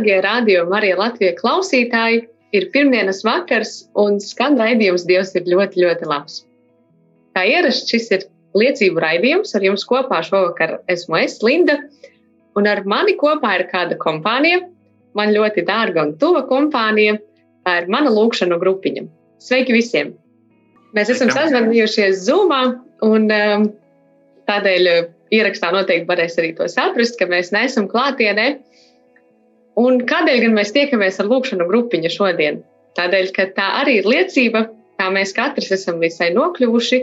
Darbie radio Marija Latvijas klausītāji! Ir pirmdienas vakars un skan raidījums Dievs ir ļoti, ļoti labs. Kā ierasts, šis ir liecību raidījums. Ar jums kopā šovakar esmu es, Linda, un ar mani kopā ir kāda kompānija, man ļoti dārga un tuva kompānija. Tā ir mana lūkšana grupiņa. Sveiki visiem! Mēs esam sazvanījušies Zoomā, un um, tādēļ ierakstā noteikti varēs arī to saprast, ka mēs neesam klātienē. Un kādēļ gan mēs tiekamies ar lūkšanu grupiņu šodien? Tādēļ, ka tā arī ir liecība, kā mēs katrs esam visai nokļuvuši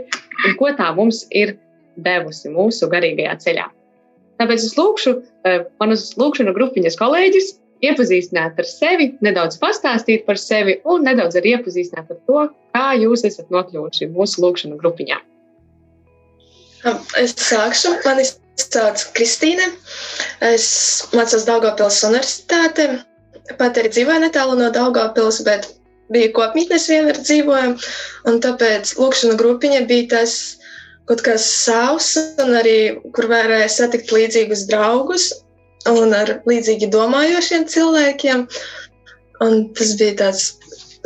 un ko tā mums ir devusi mūsu garīgajā ceļā. Tāpēc es lūkšu uh, manus lūkšanu grupiņas kolēģis iepazīstināt ar sevi, nedaudz pastāstīt par sevi un nedaudz arī iepazīstināt ar to, kā jūs esat nokļuvuši mūsu lūkšanu grupiņā. Es sākšu. Mani sauc Kristīne. Es mācos Daugopils universitātē. Pat arī dzīvoju netālu no Daugopils, bet bija kopmītnes vienmēr dzīvojam. Un tāpēc lūkšana grupiņa bija tas kaut kas savs, un arī kur varēja satikt līdzīgus draugus un ar līdzīgi domājošiem cilvēkiem. Un tas bija tāds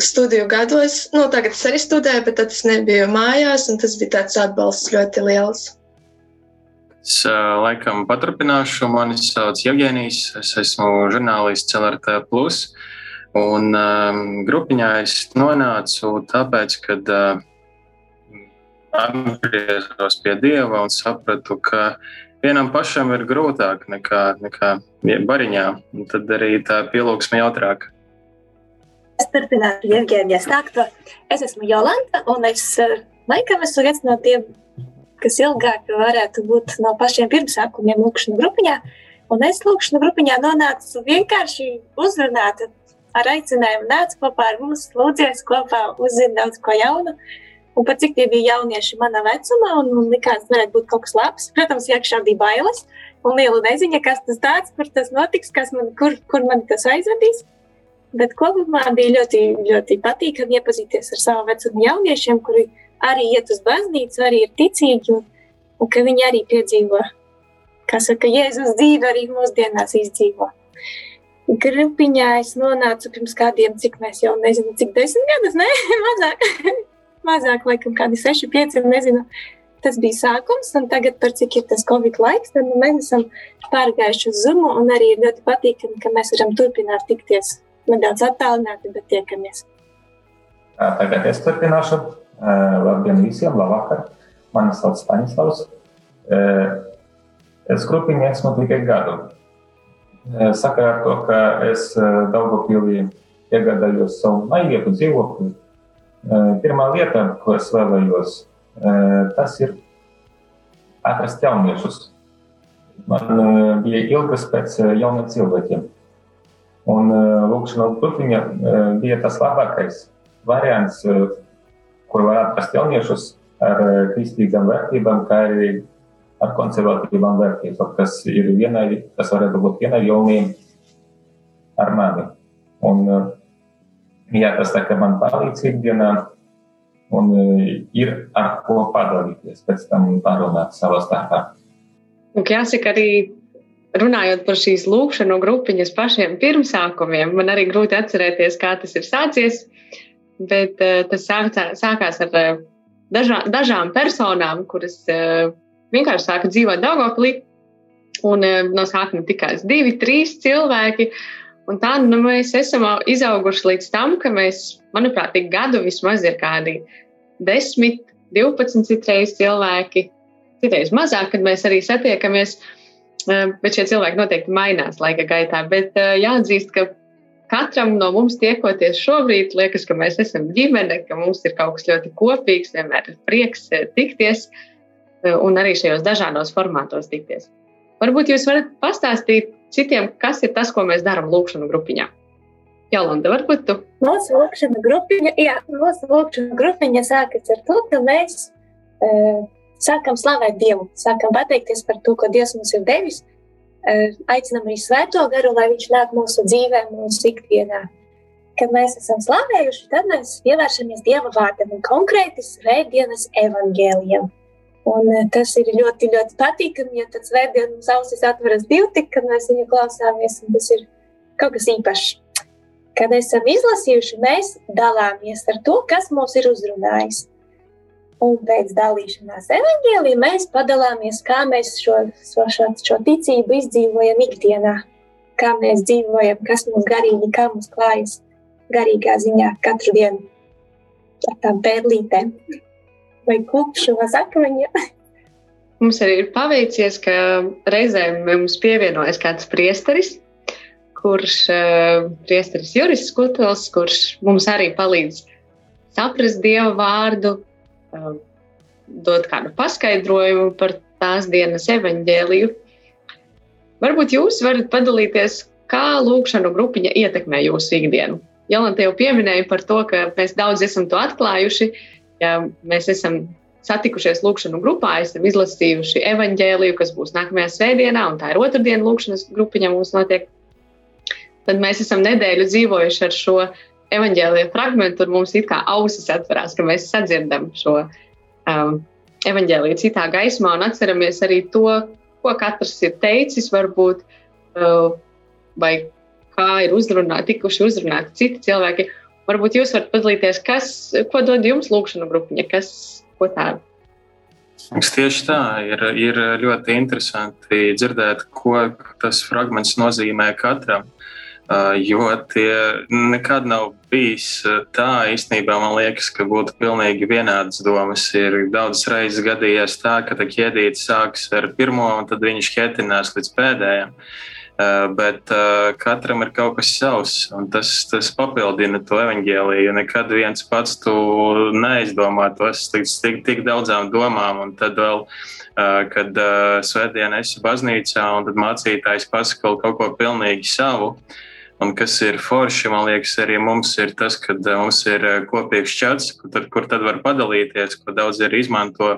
studiju gados, nu, tagad es arī studēju, bet tad es nebiju mājās, un tas bija tāds atbalsts ļoti liels. Es laikam paturpināšu. Mani sauc Jevģēnijas, es esmu žurnālists LRT. Un um, grupiņā es nonācu tāpēc, kad uh, atgriezos pie Dieva un sapratu, ka vienam pašam ir grūtāk nekā, nekā bariņā. Un tad arī tā pielūgsme jautrāk. Es turpinātu Jevģēnijas stāstu. Es esmu Jolanta un es laikam esmu viens no tiem kas ilgāk varētu būt no pašiem pirmsākumiem lūkšanas grupiņā. Un es lūkšanas grupiņā nonācu vienkārši uzrunāt ar aicinājumu, nāc kopā ar mums, lūdzies kopā, uzzini daudz ko jaunu. Un pat cik tie bija jaunieši manā vecumā, un, un likās, varētu būt kaut kas labs. Protams, iekšā bija bailes un liela neziņa, kas tas tāds, kur tas notiks, man, kur, kur man tas aizvedīs. Bet kopumā bija ļoti, ļoti patīkami iepazīties ar savu vecumu jauniešiem, kuri arī iet uz baznīcu, arī ir ticīgi, un, un ka viņi arī piedzīvo, kā saka, Jēzus dzīve arī mūsdienās izdzīvo. Grupiņā es nonācu pirms kādiem, cik mēs jau nezinām, cik desmit gadus, ne? mazāk, mazāk, laikam kādi seši, pieci, nezinu. Tas bija sākums, un tagad, par cik ir tas Covid laiks, tad nu, mēs esam pārgājuši uz Zoom, un arī ir ļoti patīkami, ka mēs varam turpināt tikties nedaudz attālināti, bet tiekamies. Tagad es turpināšu. Labdien visiem, labvakar. Mani sauc Staņslavs. Es grupiņā esmu tikai gadu. Sakarā ar to, ka es Daugopilī iegādājos savu maigietu dzīvokli, pirmā lieta, ko es vēlējos, tas ir atrast jauniešus. Man bija ilgas pēc jauniem cilvēkiem. Un lūkšana grupiņa bija tas labākais variants, kur var atrast jauniešus ar eh, kristīgām vērtībām, kā arī ar konservatīvām vērtībām, kas ir vienai, kas varētu būt vienai jauniem ar mani. Un, eh, jā, tas tā kā man palīdz ikdienā, un eh, ir ar ko padalīties, pēc tam parunāt savā starpā. Un jāsaka arī runājot par šīs lūkšanu grupiņas pašiem pirmsākumiem, man arī grūti atcerēties, kā tas ir sācies bet uh, tas sākā, sākās ar uh, dažā, dažām personām, kuras uh, vienkārši sāka dzīvot Dārgoplī. Un no sākuma tikās divi, trīs cilvēki. Un tā nu, mēs esam izauguši līdz tam, ka mēs, manuprāt, ik gadu vismaz ir kādi 10, 12 citreiz cilvēki. Citreiz mazāk, kad mēs arī satiekamies. Bet šie cilvēki noteikti mainās laika gaitā. Bet jāatzīst, ka katram no mums tiekoties šobrīd, liekas, ka mēs esam ģimene, ka mums ir kaut kas ļoti kopīgs, vienmēr ir prieks eh, tikties eh, un arī šajos dažādos formātos tikties. Varbūt jūs varat pastāstīt citiem, kas ir tas, ko mēs darām lūkšanu grupiņā. Jolanda, varbūt tu? Mūsu lūkšana grupiņa, jā, mūsu lūkšana grupiņa sākas ar to, ka mēs uh, sākam slavēt Dievu, sākam pateikties par to, ko Dievs mums ir devis, aicinam arī svēto garu, lai viņš nāk mūsu dzīvē, mūsu ikdienā. Kad mēs esam slavējuši, tad mēs pievēršamies Dieva vārdam un konkrēti svētdienas evangēlijam. Un tas ir ļoti, ļoti patīkami, ja tad svētdien mums ausis atveras divi, kad mēs viņu klausāmies, un tas ir kaut kas īpašs. Kad esam izlasījuši, mēs dalāmies ar to, kas mūs ir uzrunājis. Un pēc dalīšanās evanģēlī mēs padalāmies, kā mēs šo, šo, šo, šo ticību izdzīvojam ikdienā, kā mēs dzīvojam, kas mums garīgi, kā mums klājas garīgā ziņā katru dienu. Ar tām pēdlītēm vai kukšu vai sakruņiem. Mums arī ir paveicies, ka reizēm mums pievienojas kāds priesteris, kurš uh, priesteris Juris Skutels, kurš mums arī palīdz saprast Dieva vārdu, dot kādu paskaidrojumu par tās dienas evaņģēliju. Varbūt jūs varat padalīties, kā lūkšanu grupiņa ietekmē jūsu ikdienu. Jolanta jau pieminēja par to, ka mēs daudz esam to atklājuši, ja mēs esam satikušies lūkšanu grupā, esam izlasījuši evaņģēliju, kas būs nākamajā svētdienā, un tā ir otrdiena lūkšanas grupiņa mums notiek tad mēs esam nedēļu dzīvojuši ar šo evaņģēlīju fragment, un mums it kā ausis atverās, ka mēs sadzirdam šo um, evaņģēlīju citā gaismā un atceramies arī to, ko katrs ir teicis, varbūt, uh, vai kā ir uzrunāti, tikuši uzrunāti citi cilvēki. Varbūt jūs varat padalīties, kas, ko dod jums lūkšana grupiņa, kas, ko tādu. Tieši tā, ir, ir ļoti interesanti dzirdēt, ko tas fragments nozīmē katram. Jo tie nekad nav bijis tā īstenībā, man liekas, ka būtu pilnīgi vienādas domas. Ir daudzas reizes gadījies tā, ka ķēdīte sāks ar pirmo, un tad viņš ķetinās līdz pēdējiem. Bet katram ir kaut kas savs, un tas, tas papildina to evaņģēliju. Nekad viens pats tu neizdomā tos līdz tik, tik daudzām domām, un tad vēl kad uh, svētdienā esi baznīcā un tad mācītājs pasaka kaut ko pilnīgi savu. Uh, Un kas ir forši, man liekas, arī mums ir tas, ka eh, mums ir eh, kopīgs čats, kur tad, kur tad var padalīties, ko daudz arī izmanto.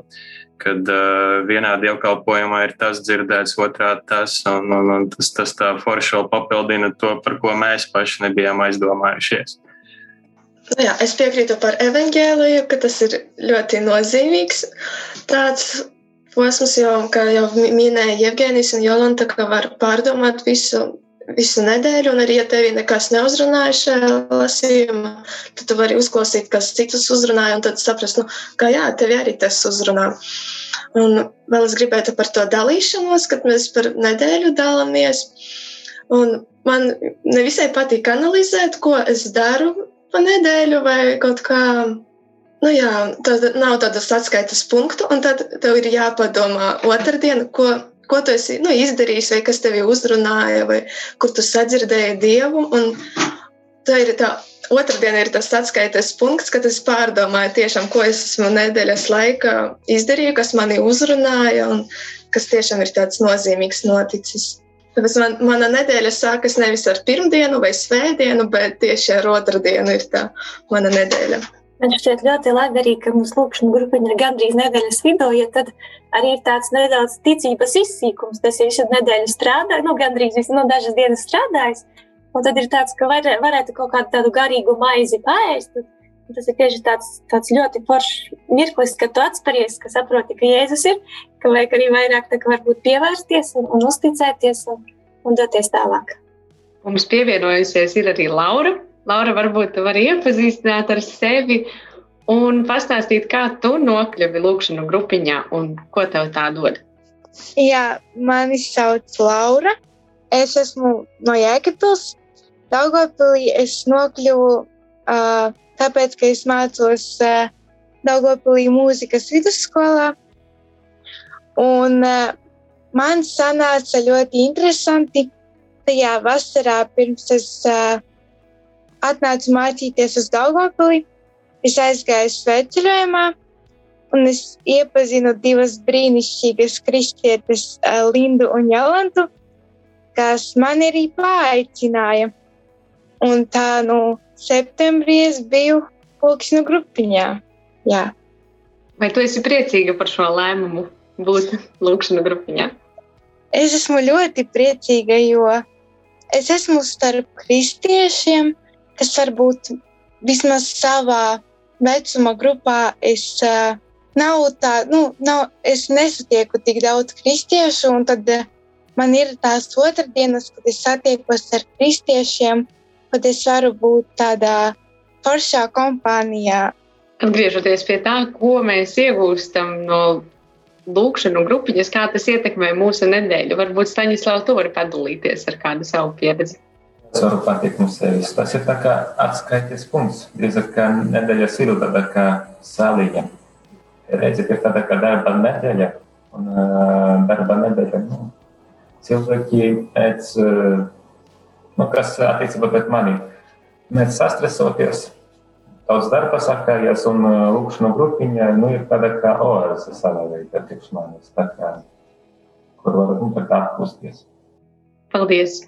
Kad uh, vienā dievkalpojumā ir tas dzirdēts, otrā tas, un, un, un tas, tas tā forši vēl papildina to, par ko mēs paši nebijām aizdomājušies. Nu jā, es piekrītu par evaņģēliju, ka tas ir ļoti nozīmīgs tāds posms, jo, kā jau minēja Jevgenijs un Jolanta, ka var pārdomāt visu visu nedēļu, un arī, ja tevi nekas neuzrunāja šajā lasījumā, tad tu vari uzklausīt, kas citus uzrunāja, un tad saprast, nu, ka jā, tevi arī tas uzrunā. Un vēl es gribētu par to dalīšanos, kad mēs par nedēļu dalāmies. Un man nevisai patīk analizēt, ko es daru pa nedēļu vai kaut kā. Nu jā, tad nav tādas atskaites punktu, un tad tev ir jāpadomā otrdien, ko ko tu esi nu, izdarījis, vai kas tevi uzrunāja, vai kur tu sadzirdēji dievu. Un tā ir tā otrdiena, ir tas atskaites punkts, kad es pārdomāju, tiešām, ko es esmu nedēļas laikā izdarīju, kas mani uzrunāja un kas tiešām ir tāds nozīmīgs noticis. Tāpēc man, mana nedēļa sākas nevis ar pirmdienu vai svētdienu, bet tieši ar otrdienu ir tā mana nedēļa. Man šķiet ļoti labi arī, ka mums lūkšana grupiņa ir gandrīz nedēļas vidū, ja tad arī ir tāds nedaudz ticības izsīkums. Tas ir visu nedēļu strādājis, nu gandrīz visu, nu dažas dienas strādājis. Un tad ir tāds, ka var, varētu kaut kādu tādu garīgu maizi paēst. Tas ir tieši tāds, tāds ļoti foršs mirklis, kad tu atspēries, ka saproti, ka Jēzus ir, ka vajag arī vairāk tā, varbūt pievērsties un, un uzticēties un, un doties tālāk. Mums pievienojusies ir arī Laura. Laura, varbūt tu vari iepazīstināt ar sevi un pastāstīt, kā tu nokļuvi lūkšanu grupiņā un ko tev tā dod. Jā, mani sauc Laura. Es esmu no Jēkabils. Daugopilī es nokļuvu uh, tāpēc, ka es mācos uh, Daugopilī mūzikas vidusskolā. Un uh, man sanāca ļoti interesanti tajā vasarā pirms es uh, atnācu mācīties uz Daugopili. Es aizgāju sveceļojumā un es iepazinu divas brīnišķīgas kristietes, Lindu un Jolantu, kas man arī paaicināja. Un tā, nu, septembrī es biju pulksnu grupiņā. Jā. Vai tu esi priecīga par šo lēmumu būt lūkšanu grupiņā? Es esmu ļoti priecīga, jo es esmu starp kristiešiem, kas varbūt vismaz savā vecuma grupā es uh, nav tā, nu, nav, es nesatieku tik daudz kristiešu, un tad man ir tās otrdienas, kad es satiekos ar kristiešiem, kad es varu būt tādā foršā kompānijā. Atgriežoties pie tā, ko mēs iegūstam no lūkšanu grupiņas, kā tas ietekmē mūsu nedēļu. Varbūt Staņislavs to var padalīties ar kādu savu pieredzi. Es varu pateikt no sevis. Tas ir tā kā atskaites punkts. Drīzāk kā nedēļas ir tāda kā sāliņa. Redziet, ir tāda kā darba nedēļa. Un uh, darba nedēļa, nu, cilvēki pēc, uh, nu, kas attiecībā pret mani, mēs sastresoties, daudz darba sakājies, un uh, lūkšanu grupiņa nu, ir tāda kā oāze savā veidā priekš manis, tā kā, kur var nu, tā kā atpūsties. Paldies!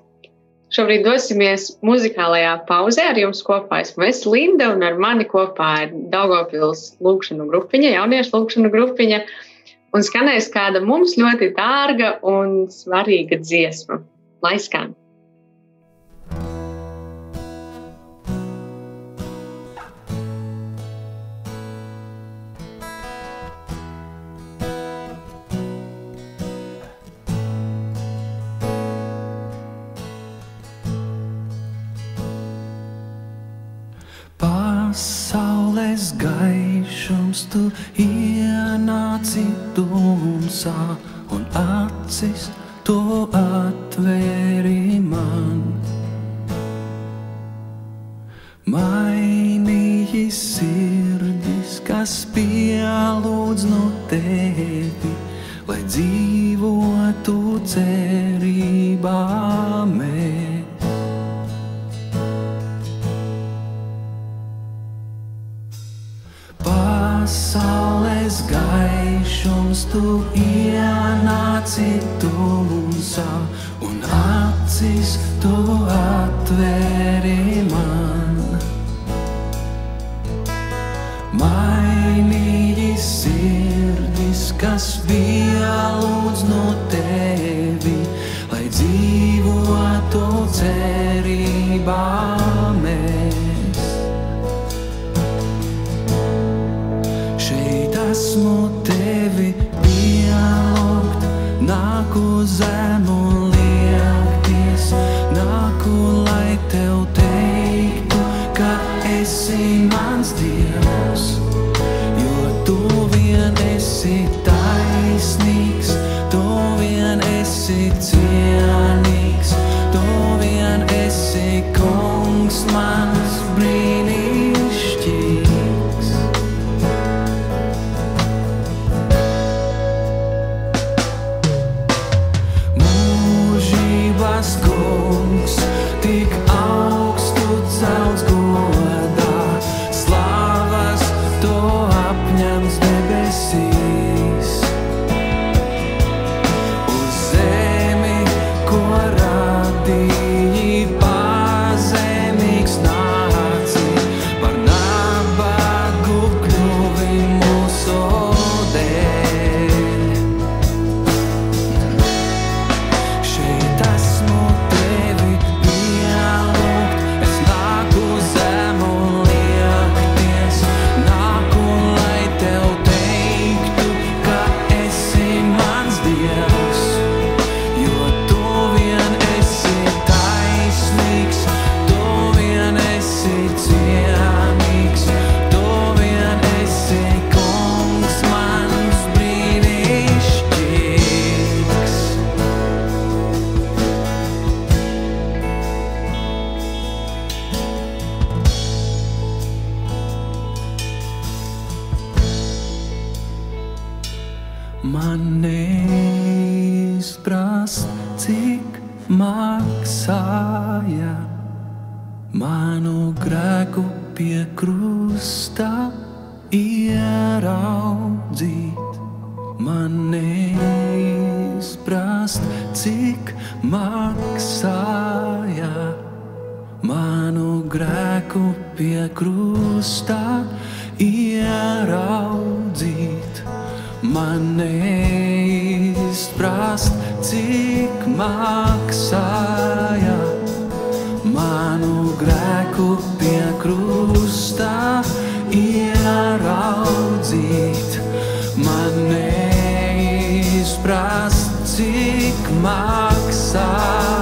Šobrīd dosimies muzikālajā pauzē ar jums kopā. Esmu es Linda un ar mani kopā ir Daugopils lūkšanu grupiņa, jauniešu lūkšanu grupiņa. Un skanēs kāda mums ļoti dārga un svarīga dziesma. Lai skan! Gaišums tu ienāci tumsā un acis to atvēri esmu tevi pielūgt, nāku zemu liekties, grēku pie krusta ieraudzīt. Man neizprast, cik maksāja manu grēku pie krusta ieraudzīt. Man neizprast, cik maksāja.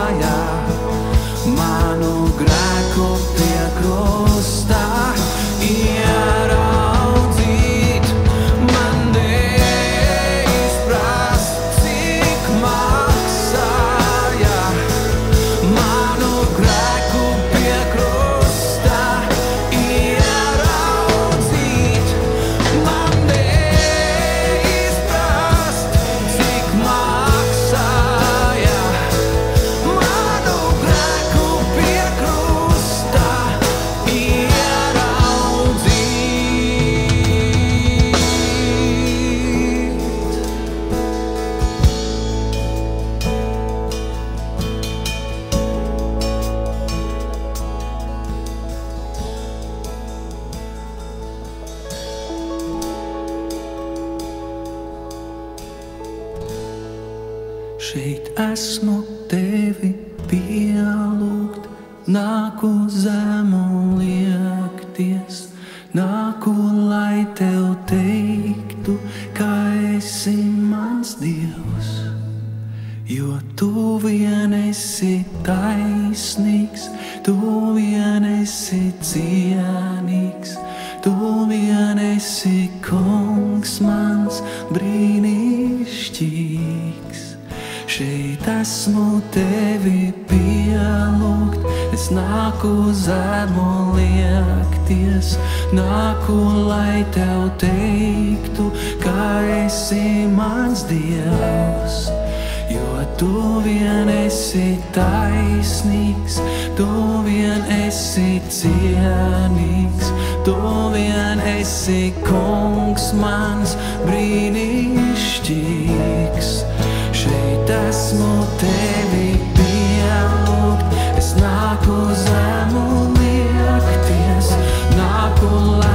Tu vien esi taisnīgs, tu vien esi cienīgs, tu vien esi kungs mans brīnišķīgs. Šeit esmu tevi pielūgt, es nāku zemu liekties, nāku lai.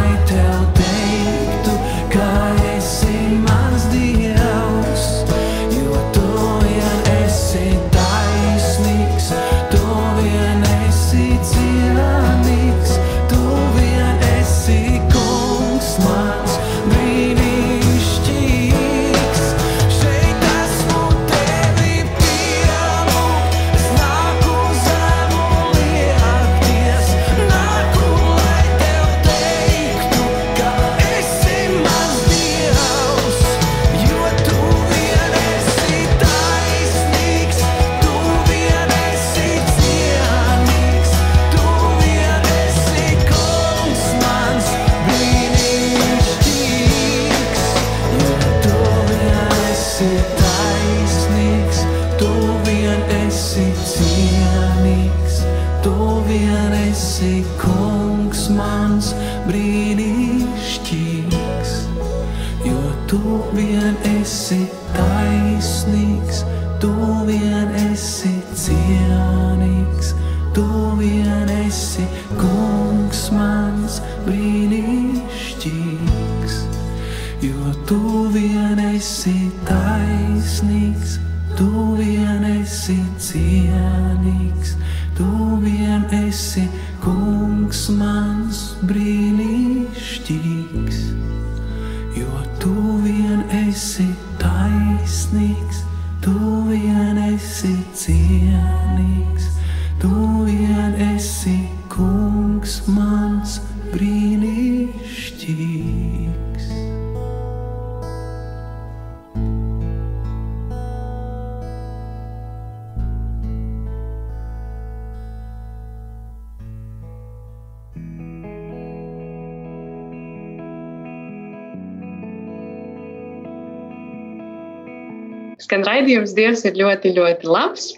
skan raidījums Dievs ir ļoti, ļoti labs.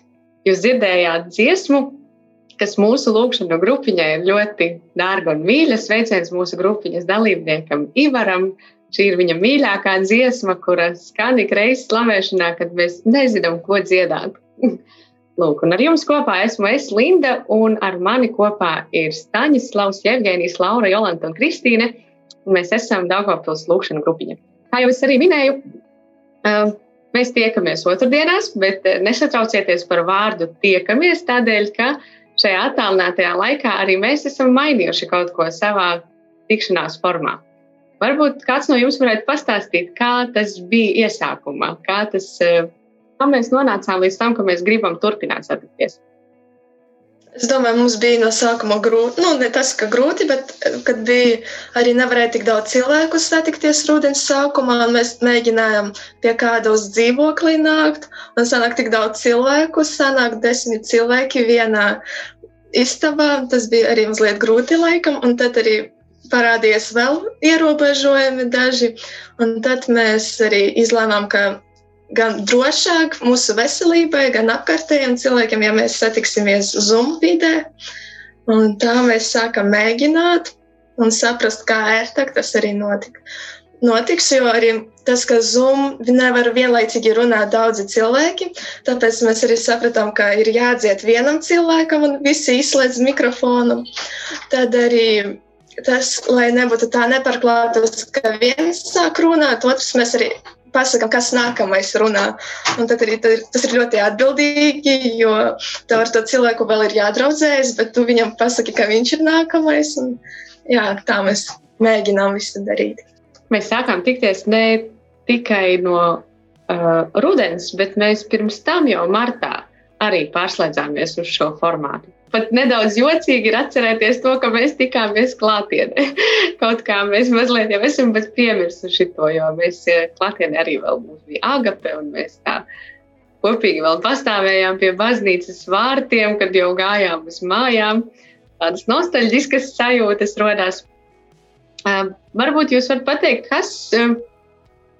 Jūs dzirdējāt dziesmu, kas mūsu lūkšanu grupiņai ir ļoti dārga un mīļa. Sveiciens mūsu grupiņas dalībniekam Ivaram. Šī ir viņa mīļākā dziesma, kuras skan ik reizes slavēšanā, kad mēs nezinām, ko dziedāt. Lūk, un ar jums kopā esmu es, Linda, un ar mani kopā ir Staņas, Slavs, Jevgenijs, Laura, Jolanta un Kristīne. Un mēs esam Daugavpils lūkšanu grupiņa. Kā jau es arī minēju, uh, mēs tiekamies otrdienās, bet uh, nesatraucieties par vārdu tiekamies tādēļ, ka šajā attālinātajā laikā arī mēs esam mainījuši kaut ko savā tikšanās formā. Varbūt kāds no jums varētu pastāstīt, kā tas bija iesākumā, kā, tas, uh, kā mēs nonācām līdz tam, ka mēs gribam turpināt satikties. Es domāju, mums bija no sākuma grūti. Nu, ne tas, ka grūti, bet kad bija arī nevarēja tik daudz cilvēku satikties rudens sākumā, un mēs mēģinājām pie kāda uz dzīvoklī nākt. Un sanāk tik daudz cilvēku, sanāk desmit cilvēki vienā istabā. Tas bija arī mazliet grūti laikam, un tad arī parādījās vēl ierobežojumi daži. Un tad mēs arī izlēmām, ka gan drošāk mūsu veselībai, gan apkārtējiem cilvēkiem, ja mēs satiksimies Zoom vidē. Un tā mēs sākam mēģināt un saprast, kā ērtāk tas arī notika. Notiks, jo arī tas, ka Zoom nevar vienlaicīgi runāt daudzi cilvēki, tāpēc mēs arī sapratām, ka ir jādzied vienam cilvēkam un visi izslēdz mikrofonu. Tad arī tas, lai nebūtu tā neparklātos, ka viens sāk runāt, otrs mēs arī pasakām, kas nākamais runā. Un tad arī tad, tas ir ļoti atbildīgi, jo tev ar to cilvēku vēl ir jādraudzējas, bet tu viņam pasaki, ka viņš ir nākamais. Un, jā, tā mēs mēģinām visu darīt. Mēs sākām tikties ne tikai no uh, rudens, bet mēs pirms tam jau martā arī pārslēdzāmies uz šo formātu pat nedaudz jocīgi ir atcerēties to, ka mēs tikāmies klātienē. Kaut kā mēs mazliet jau esam piemirsuši to, jo mēs eh, klātienē arī vēl bija agape un mēs tā kopīgi vēl pastāvējām pie baznīcas vārtiem, kad jau gājām uz mājām. Tādas nostalģiskas sajūtas rodās. Uh, varbūt jūs varat pateikt, kas uh,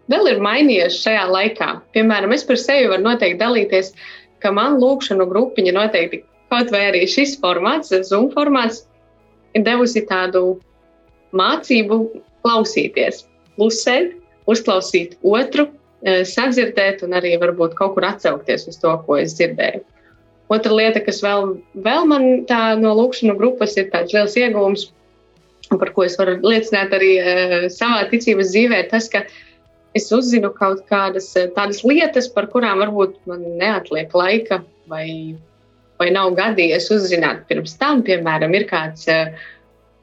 vēl ir mainījies šajā laikā. Piemēram, es par sevi varu noteikti dalīties, ka man lūkšanu grupiņa noteikti Kaut vai arī šis formāts, Zoom formāts, ir devusi tādu mācību klausīties, klusēt, uzklausīt otru, eh, sadzirdēt un arī varbūt kaut kur atsaukties uz to, ko es dzirdēju. Otra lieta, kas vēl, vēl man tā no lūkšanas grupas ir tāds liels iegūms, par ko es varu liecināt arī uh, savā ticības dzīvē, ir tas, ka es uzzinu kaut kādas eh, tādas lietas, par kurām varbūt man neatliek laika vai vai nav gadījies uzzināt pirms tam, piemēram, ir kāds, eh,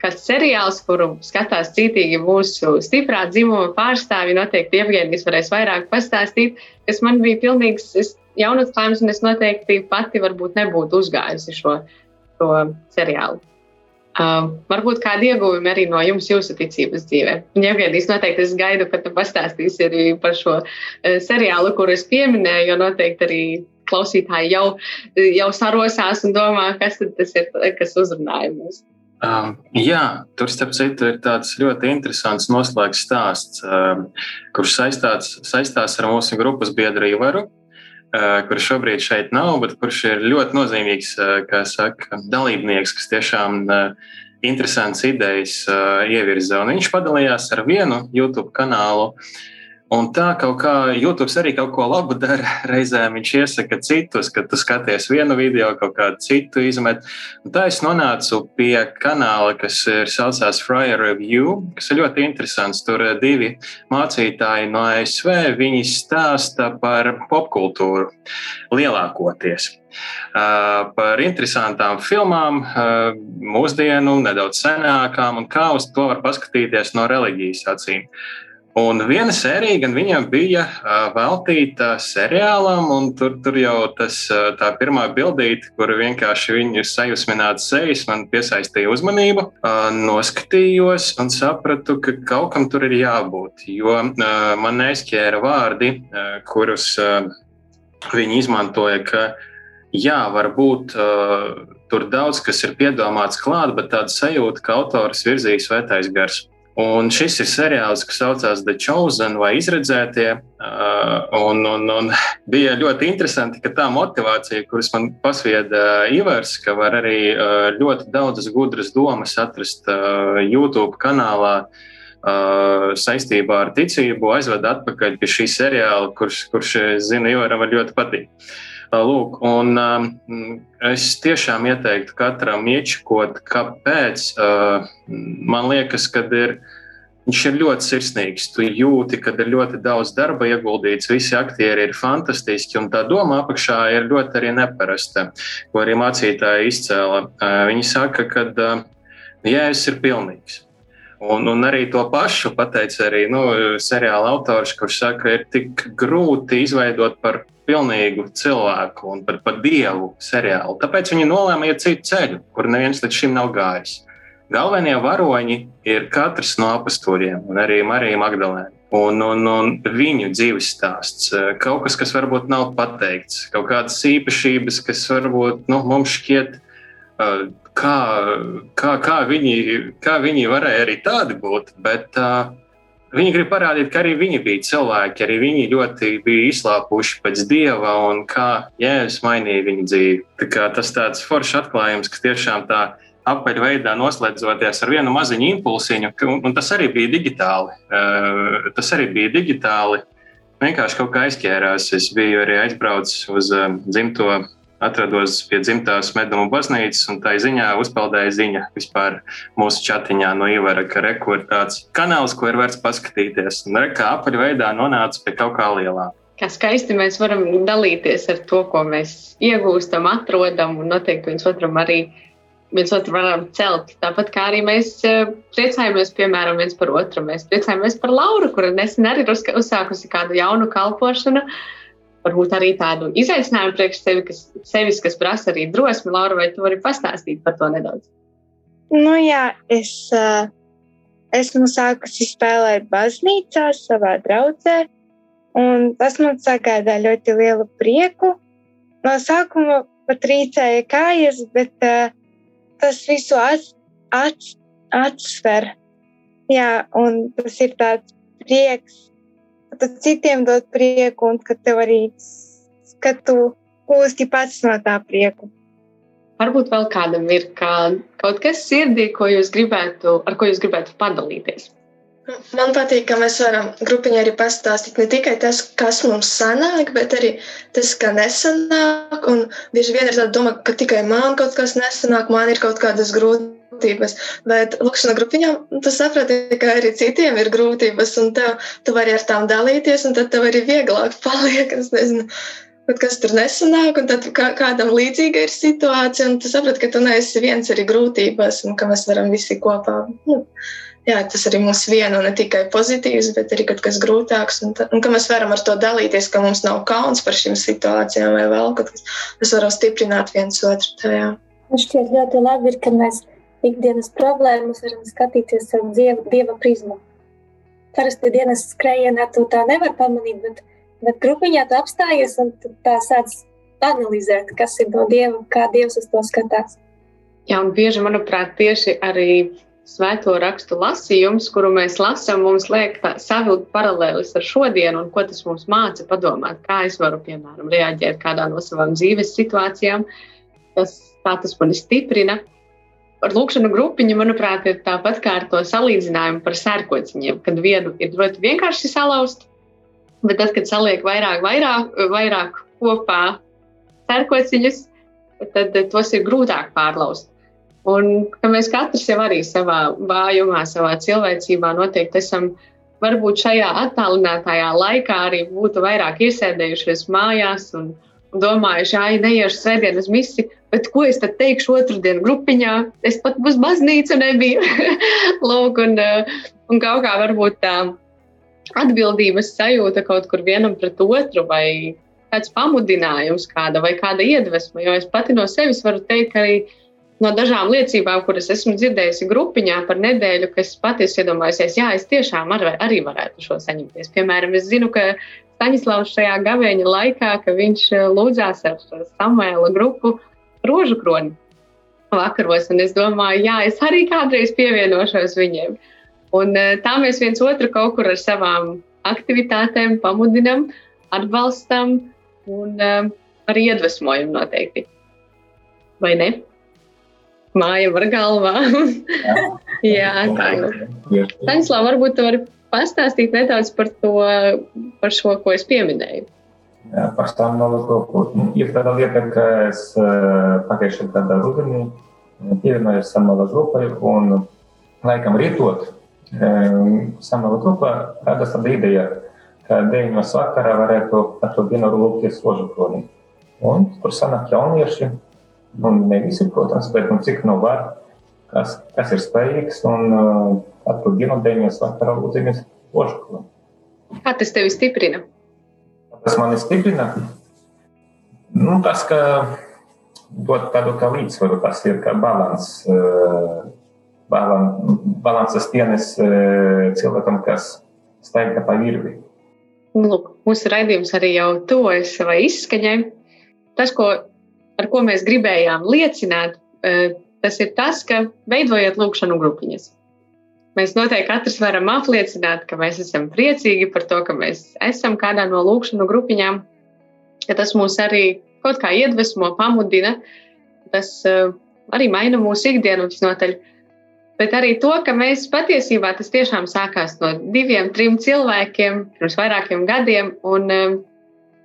kāds seriāls, kuru skatās cītīgi mūsu stiprā dzimuma pārstāvji. Noteikti Ievgēnijas varēs vairāk pastāstīt, kas man bija pilnīgs jaunatklājums, un es noteikti pati varbūt nebūtu uzgājusi šo, šo seriālu. Uh, varbūt kādi ieguvumi arī no jums, jūsu ticības dzīvē. Ja Evgenijs noteikti es gaidu, ka tu pastāstīsi arī par šo uh, seriālu, kuru es pieminēju, jo noteikti arī klausītāji jau, jau sarosās un domā, kas tas ir, kas uzrunāja mūs. Um, jā, tur starp citu ir tāds ļoti interesants noslēgts stāsts, um, kurš saistās, saistās ar mūsu grupas biedru Ivaru, uh, kurš šobrīd šeit nav, bet kurš ir ļoti nozīmīgs uh, saka, dalībnieks, kas tiešām uh, interesants idejas uh, ievirza. Un viņš padalījās ar vienu YouTube kanālu, uh, Un tā kaut kā YouTube arī kaut ko labu dara. Reizēm viņš iesaka citus, ka tu skaties vienu video, kaut kādu citu izmet. Un tā es nonācu pie kanāla, kas ir saucās Fryer Review, kas ir ļoti interesants. Tur divi mācītāji no ASV, viņi stāsta par popkultūru lielākoties. Uh, par interesantām filmām, uh, mūsdienu, nedaudz senākām, un kā uz to var paskatīties no reliģijas acīm. Un viena sērija gan viņam bija veltīta seriālam, un tur, tur jau tas, tā pirmā bildīte, kur vienkārši viņu sajūsmināts sejas, man piesaistīja uzmanību. Noskatījos un sapratu, ka kaut kam tur ir jābūt, jo man neizķēra vārdi, kurus viņi izmantoja. Ka, jā, varbūt tur daudz kas ir piedomāts klāt, bet tāda sajūta, ka autors virzīs svētais gars. Un šis ir seriāls, kas saucās The Chosen vai Izredzētie. Un, un, un bija ļoti interesanti, ka tā motivācija, kuras man pasvieda Ivars, ka var arī ļoti daudzas gudras domas atrast YouTube kanālā saistībā ar ticību, aizved atpakaļ pie šī seriāla, kurš, kurš zinu, Ivaram ļoti patīk. Lūk, un um, es tiešām ieteiktu katram iečakot, kāpēc. Uh, man liekas, ka ir. Viņš ir ļoti sirsnīgs. Tu jūti, ka ir ļoti daudz darba ieguldīts. Visi aktieri ir fantastiski, un tā doma apakšā ir ļoti arī neparasta, ko arī mācītāji izcēla. Uh, viņi saka, ka uh, jēzus ir pilnīgs. Un, un arī to pašu pateica arī nu, seriāla autors, kurš saka, ka ir tik grūti izveidot par pilnīgu cilvēku un par, par dievu seriālu. Tāpēc viņi nolēma iet citu ceļu, kur neviens līdz šim nav gājis. Galvenie varoņi ir katrs no apstuļiem, un arī Marija Magdalēna. Un, un, un viņu dzīves stāsts, kaut kas, kas varbūt nav pateikts, kaut kādas īpašības, kas varbūt nu, mums šķiet, kā, kā, kā, viņi, kā viņi varēja arī tādi būt. Bet, uh, Viņi grib parādīt, ka arī viņi bija cilvēki, arī viņi ļoti bija izslāpuši pēc dieva un kā jēzus mainīja viņu dzīvi. Tā tas tāds foršs atklājums, ka tiešām tā apaļveidā noslēdzoties ar vienu maziņu impulsiņu, un tas arī bija digitāli. Eh, tas arī bija digitāli. Vienkārši kaut kā aizķērās. Es biju arī aizbraucis uz eh, dzimto atrados pie dzimtās meduma baznīcas, un tā ziņā uzpeldēja ziņa vispār mūsu chatiņā no Ivara, ka reku ir tāds kanāls, ko ir vērts paskatīties. Un rekā apaļveidā nonāca pie kaut kā lielā. Kā skaisti mēs varam dalīties ar to, ko mēs iegūstam, atrodam, un noteikti viens otram arī viens otru varam celt. Tāpat kā arī mēs eh, priecājamies, piemēram, viens par otru. Mēs priecājamies par Lauru, kura nesen arī uzsākusi kādu jaunu kalpošanu. Uh, varbūt arī tādu izaicinājumu priekš sevi, kas, sevis, kas prasa arī drosmi. Laura, vai tu vari pastāstīt par to nedaudz? Nu, jā, es uh, esmu sākusi spēlēt baznīcā savā draudzē, un tas man sagādā ļoti lielu prieku. No sākuma pat rīcēja kājas, bet uh, tas visu ats, ats, atsver. Jā, un tas ir tāds prieks tad citiem dot prieku, un ka tev arī, ka tu gūsti pats no tā prieku. Varbūt vēl kādam ir kā, kaut kas sirdī, ko jūs gribētu, ar ko jūs gribētu padalīties. Man patīk, ka mēs varam grupiņā arī pastāstīt ne tikai tas, kas mums sanāk, bet arī tas, ka nesanāk. Un bieži vien ir tāda doma, ka tikai man kaut kas nesanāk, man ir kaut kādas grūtības grūtības. Bet lūkšanā grupiņā tu saprati, ka arī citiem ir grūtības, un tev, tu vari ar tām dalīties, un tad tev arī vieglāk paliek. Es nezinu, kas tur nesanāk, un tad kā, kādam līdzīga ir situācija, un tu saproti, ka tu neesi viens arī grūtībās, un ka mēs varam visi kopā. Nu, jā, tas arī mums viena ne tikai pozitīvs, bet arī kaut kas grūtāks, un, tā, un ka mēs varam ar to dalīties, ka mums nav kauns par šīm situācijām vai vēl kaut kas. Mēs varam stiprināt viens otru tajā. Man šķiet ļoti labi, ir, kad mēs ikdienas problēmas varam skatīties ar dieva, dieva prizmu. Parasti dienas skrējienā tu tā nevar pamanīt, bet, bet grupiņā tu apstājies un tu tā sāc analizēt, kas ir no dieva, kā dievs uz to skatās. Jā, un bieži, manuprāt, tieši arī svēto rakstu lasījums, kuru mēs lasām, mums liek savilkt paralēlis ar šodienu un ko tas mums māca padomāt, kā es varu, piemēram, reaģēt kādā no savām dzīves situācijām, kas tā tas mani stiprina ar lūkšanu grupiņu, manuprāt, ir tāpat kā ar to salīdzinājumu par sērkociņiem, kad vienu ir ļoti vienkārši salauzt, bet tad, kad saliek vairāk, vairāk, vairāk kopā sērkociņus, tad tos ir grūtāk pārlauzt. Un ka mēs katrs jau arī savā vājumā, savā cilvēcībā noteikti esam varbūt šajā attālinātajā laikā arī būtu vairāk iesēdējušies mājās un, un domājuši, ah, neiešu svētdien uz misiju, Bet ko es tad teikšu otrdien grupiņā? Es pat uz baznīcu nebiju. Lūk, un, eh, un kaut kā varbūt tā atbildības sajūta kaut kur vienam pret otru vai kāds pamudinājums, kāda vai kāda iedvesma. Jo es pati no sevis varu teikt, arī no dažām liecībām, kuras esmu dzirdējusi grupiņā par nedēļu, kas patiesi iedomājusies, jā, es tiešām ar, arī varētu šo saņemties. Piemēram, es zinu, ka Staņislavs šajā gavēņa laikā, ka viņš eh, lūdzās ar Samuēla grupu rožu kroni vakaros. Un es domāju, jā, es arī kādreiz pievienošos viņiem. Un, tā mēs viens otru kaut kur ar savām aktivitātēm pamudinām, atbalstam un arī iedvesmojam noteikti. Vai ne? Māja var galvā. Jā, tā ir. Stanislav, varbūt tu vari pastāstīt nedaudz par to, par šo, ko es pieminēju. Par stāvokli kopu. Ir tāda lieta, ka es pagājušajā gadā rudenī pievienojos samala grupai un laikam rītot samala grupā radās tāda ideja, ka 9. vakarā varētu ar to dienu lūgties ložakloni. Un tur sanāk jaunieši, nu ne visi, protams, bet nu, cik nu var, kas, kas ir spējīgs un ar to dienu 9. vakarā lūdzamies ložakloni. Kā tas tevi stiprina? Tas mani stiprina. Nu, tas, ka dod tādu kā līdzsvaru, tas ir kā balans, balan, balanses tienes cilvēkam, kas staigā pa virvi. Lūk, mūsu raidījums arī jau tuvojas savai izskaņai. Tas, ko, ar ko mēs gribējām liecināt, tas ir tas, ka veidojot lūkšanu grupiņas. Mēs noteikti katrs varam apliecināt, ka mēs esam priecīgi par to, ka mēs esam kādā no lūkšanu grupiņām, ka tas mūs arī kaut kā iedvesmo, pamudina. Tas uh, arī maina mūsu ikdienu visnotaļ. Bet arī to, ka mēs patiesībā tas tiešām sākās no diviem, trim cilvēkiem pirms vairākiem gadiem. Un, um,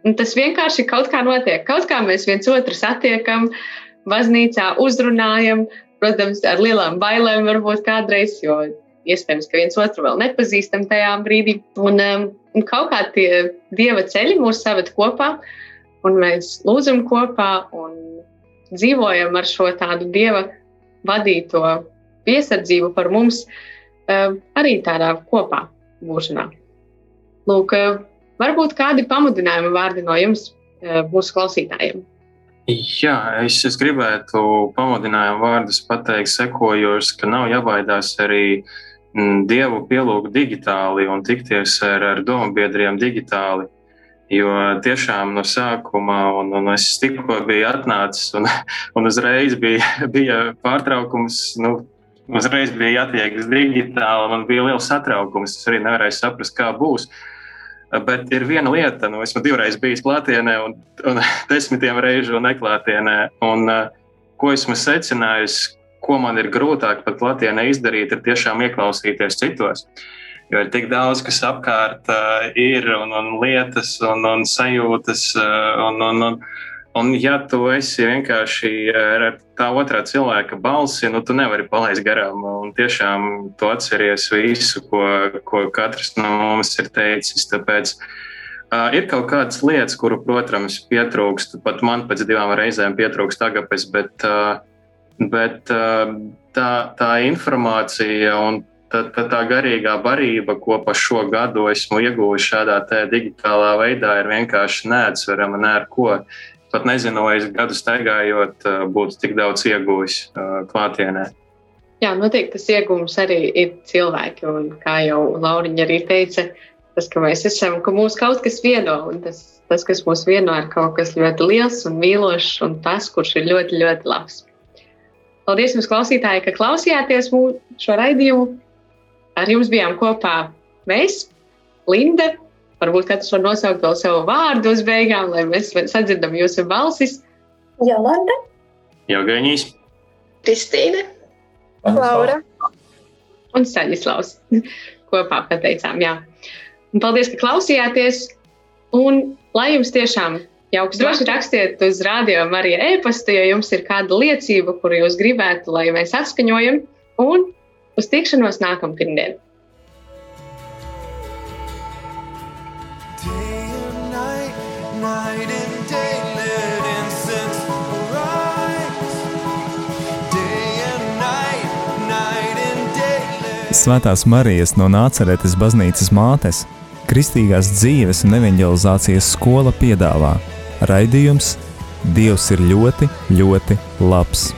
un tas vienkārši kaut kā notiek. Kaut kā mēs viens otru satiekam, baznīcā uzrunājam, protams, ar lielām bailēm varbūt kādreiz, jo iespējams, ka viens otru vēl nepazīstam tajā brīdī. Un, um, un kaut kā tie dieva ceļi mūs saved kopā, un mēs lūdzam kopā un dzīvojam ar šo tādu dieva vadīto piesardzību par mums, um, arī tādā kopā būšanā. Lūk, uh, varbūt kādi pamudinājumi vārdi no jums, mūsu klausītājiem. Jā, es, es gribētu pamudinājumu vārdus pateikt sekojošs, ka nav jābaidās arī uh, Dievu pielūgt digitāli un tikties ar, ar dombiedriem digitāli. Jo tiešām no sākuma, un, un es tikko biju atnācis, un, un uzreiz bija, bija pārtraukums, nu, uzreiz bija jātiek digitāli, man bija liels satraukums. Es arī nevarēju saprast, kā būs. Bet ir viena lieta, nu, esmu divreiz bijis klātienē, un, un desmitiem reižu neklātienē. Un, ko esmu secinājis, ko man ir grūtāk pat Latvijā izdarīt, ir tiešām ieklausīties citos. Jo ir tik daudz, kas apkārt uh, ir, un, un lietas, un, un sajūtas. Uh, un, un, un, un, ja tu esi vienkārši ar tā otrā cilvēka balsi, nu, tu nevari palaist garām. Un tiešām tu atceries visu, ko, ko katrs no mums ir teicis. Tāpēc uh, ir kaut kādas lietas, kuru, protams, pietrūkst. Pat man pēc divām reizēm pietrūkst agapes, bet uh, Bet uh, tā, tā informācija un tā, tā, tā garīgā barība, ko pa šo gadu esmu ieguvis šādā digitālā veidā, ir vienkārši neatsverama ne ar ko. Pat nezinu, vai es gadu staigājot, uh, būtu tik daudz ieguvis uh, klātienē. Jā, noteikti tas iegūms arī ir cilvēki. Un kā jau Lauriņa arī teica, tas, ka mēs esam, ka mūs kaut kas vieno, un tas, tas kas mūs vieno, ir kaut kas ļoti liels un mīlošs, un tas, kurš ir ļoti, ļoti labs. Paldies jums, klausītāji, ka klausījāties šo raidījumu. Ar jums bijām kopā mēs, Linda. Varbūt katrs var nosaukt vēl savu vārdu uz beigām, lai mēs sadzirdam jūsu balsis. Jolanda, Jaugaņīs, Kristīne, Laura. un Staņislavs. Kopā pateicām, jā. Un paldies, ka klausījāties. Un lai jums tiešām Jauks droši rakstiet uz rādio arī e-pastu, ja jums ir kāda liecība, kuru jūs gribētu, lai mēs atskaņojam. Un uz tikšanos and night, night and day, let incense arise. Day and night, night and day, let Svētās Marijas no Nāceretes baznīcas mātes, Kristīgās dzīves un evanģelizācijas skola piedāvā raidījums Dievs ir ļoti, ļoti labs.